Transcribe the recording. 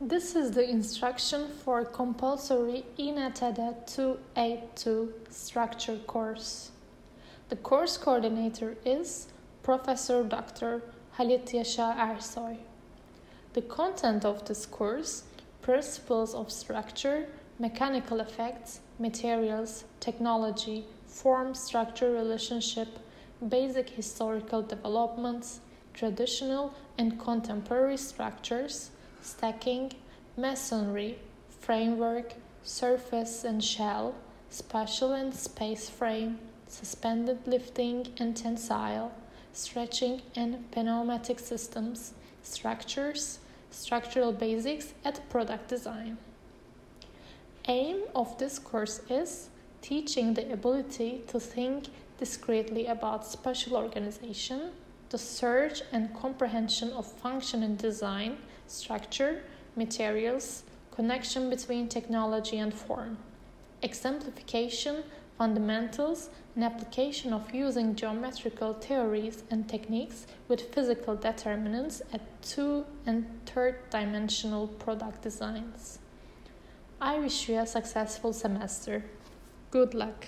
This is the instruction for compulsory INTD 282 structure course. The course coordinator is Professor Dr. Halit Yaşa Ersoy. The content of this course principles of structure, mechanical effects, materials, technology, form structure relationship, basic historical developments, traditional and contemporary structures stacking, masonry, framework, surface and shell, spatial and space frame, suspended lifting and tensile, stretching and pneumatic systems, structures, structural basics at product design. Aim of this course is teaching the ability to think discretely about spatial organization, the search and comprehension of function and design, structure, materials, connection between technology and form, exemplification, fundamentals, and application of using geometrical theories and techniques with physical determinants at two and third dimensional product designs. I wish you a successful semester. Good luck.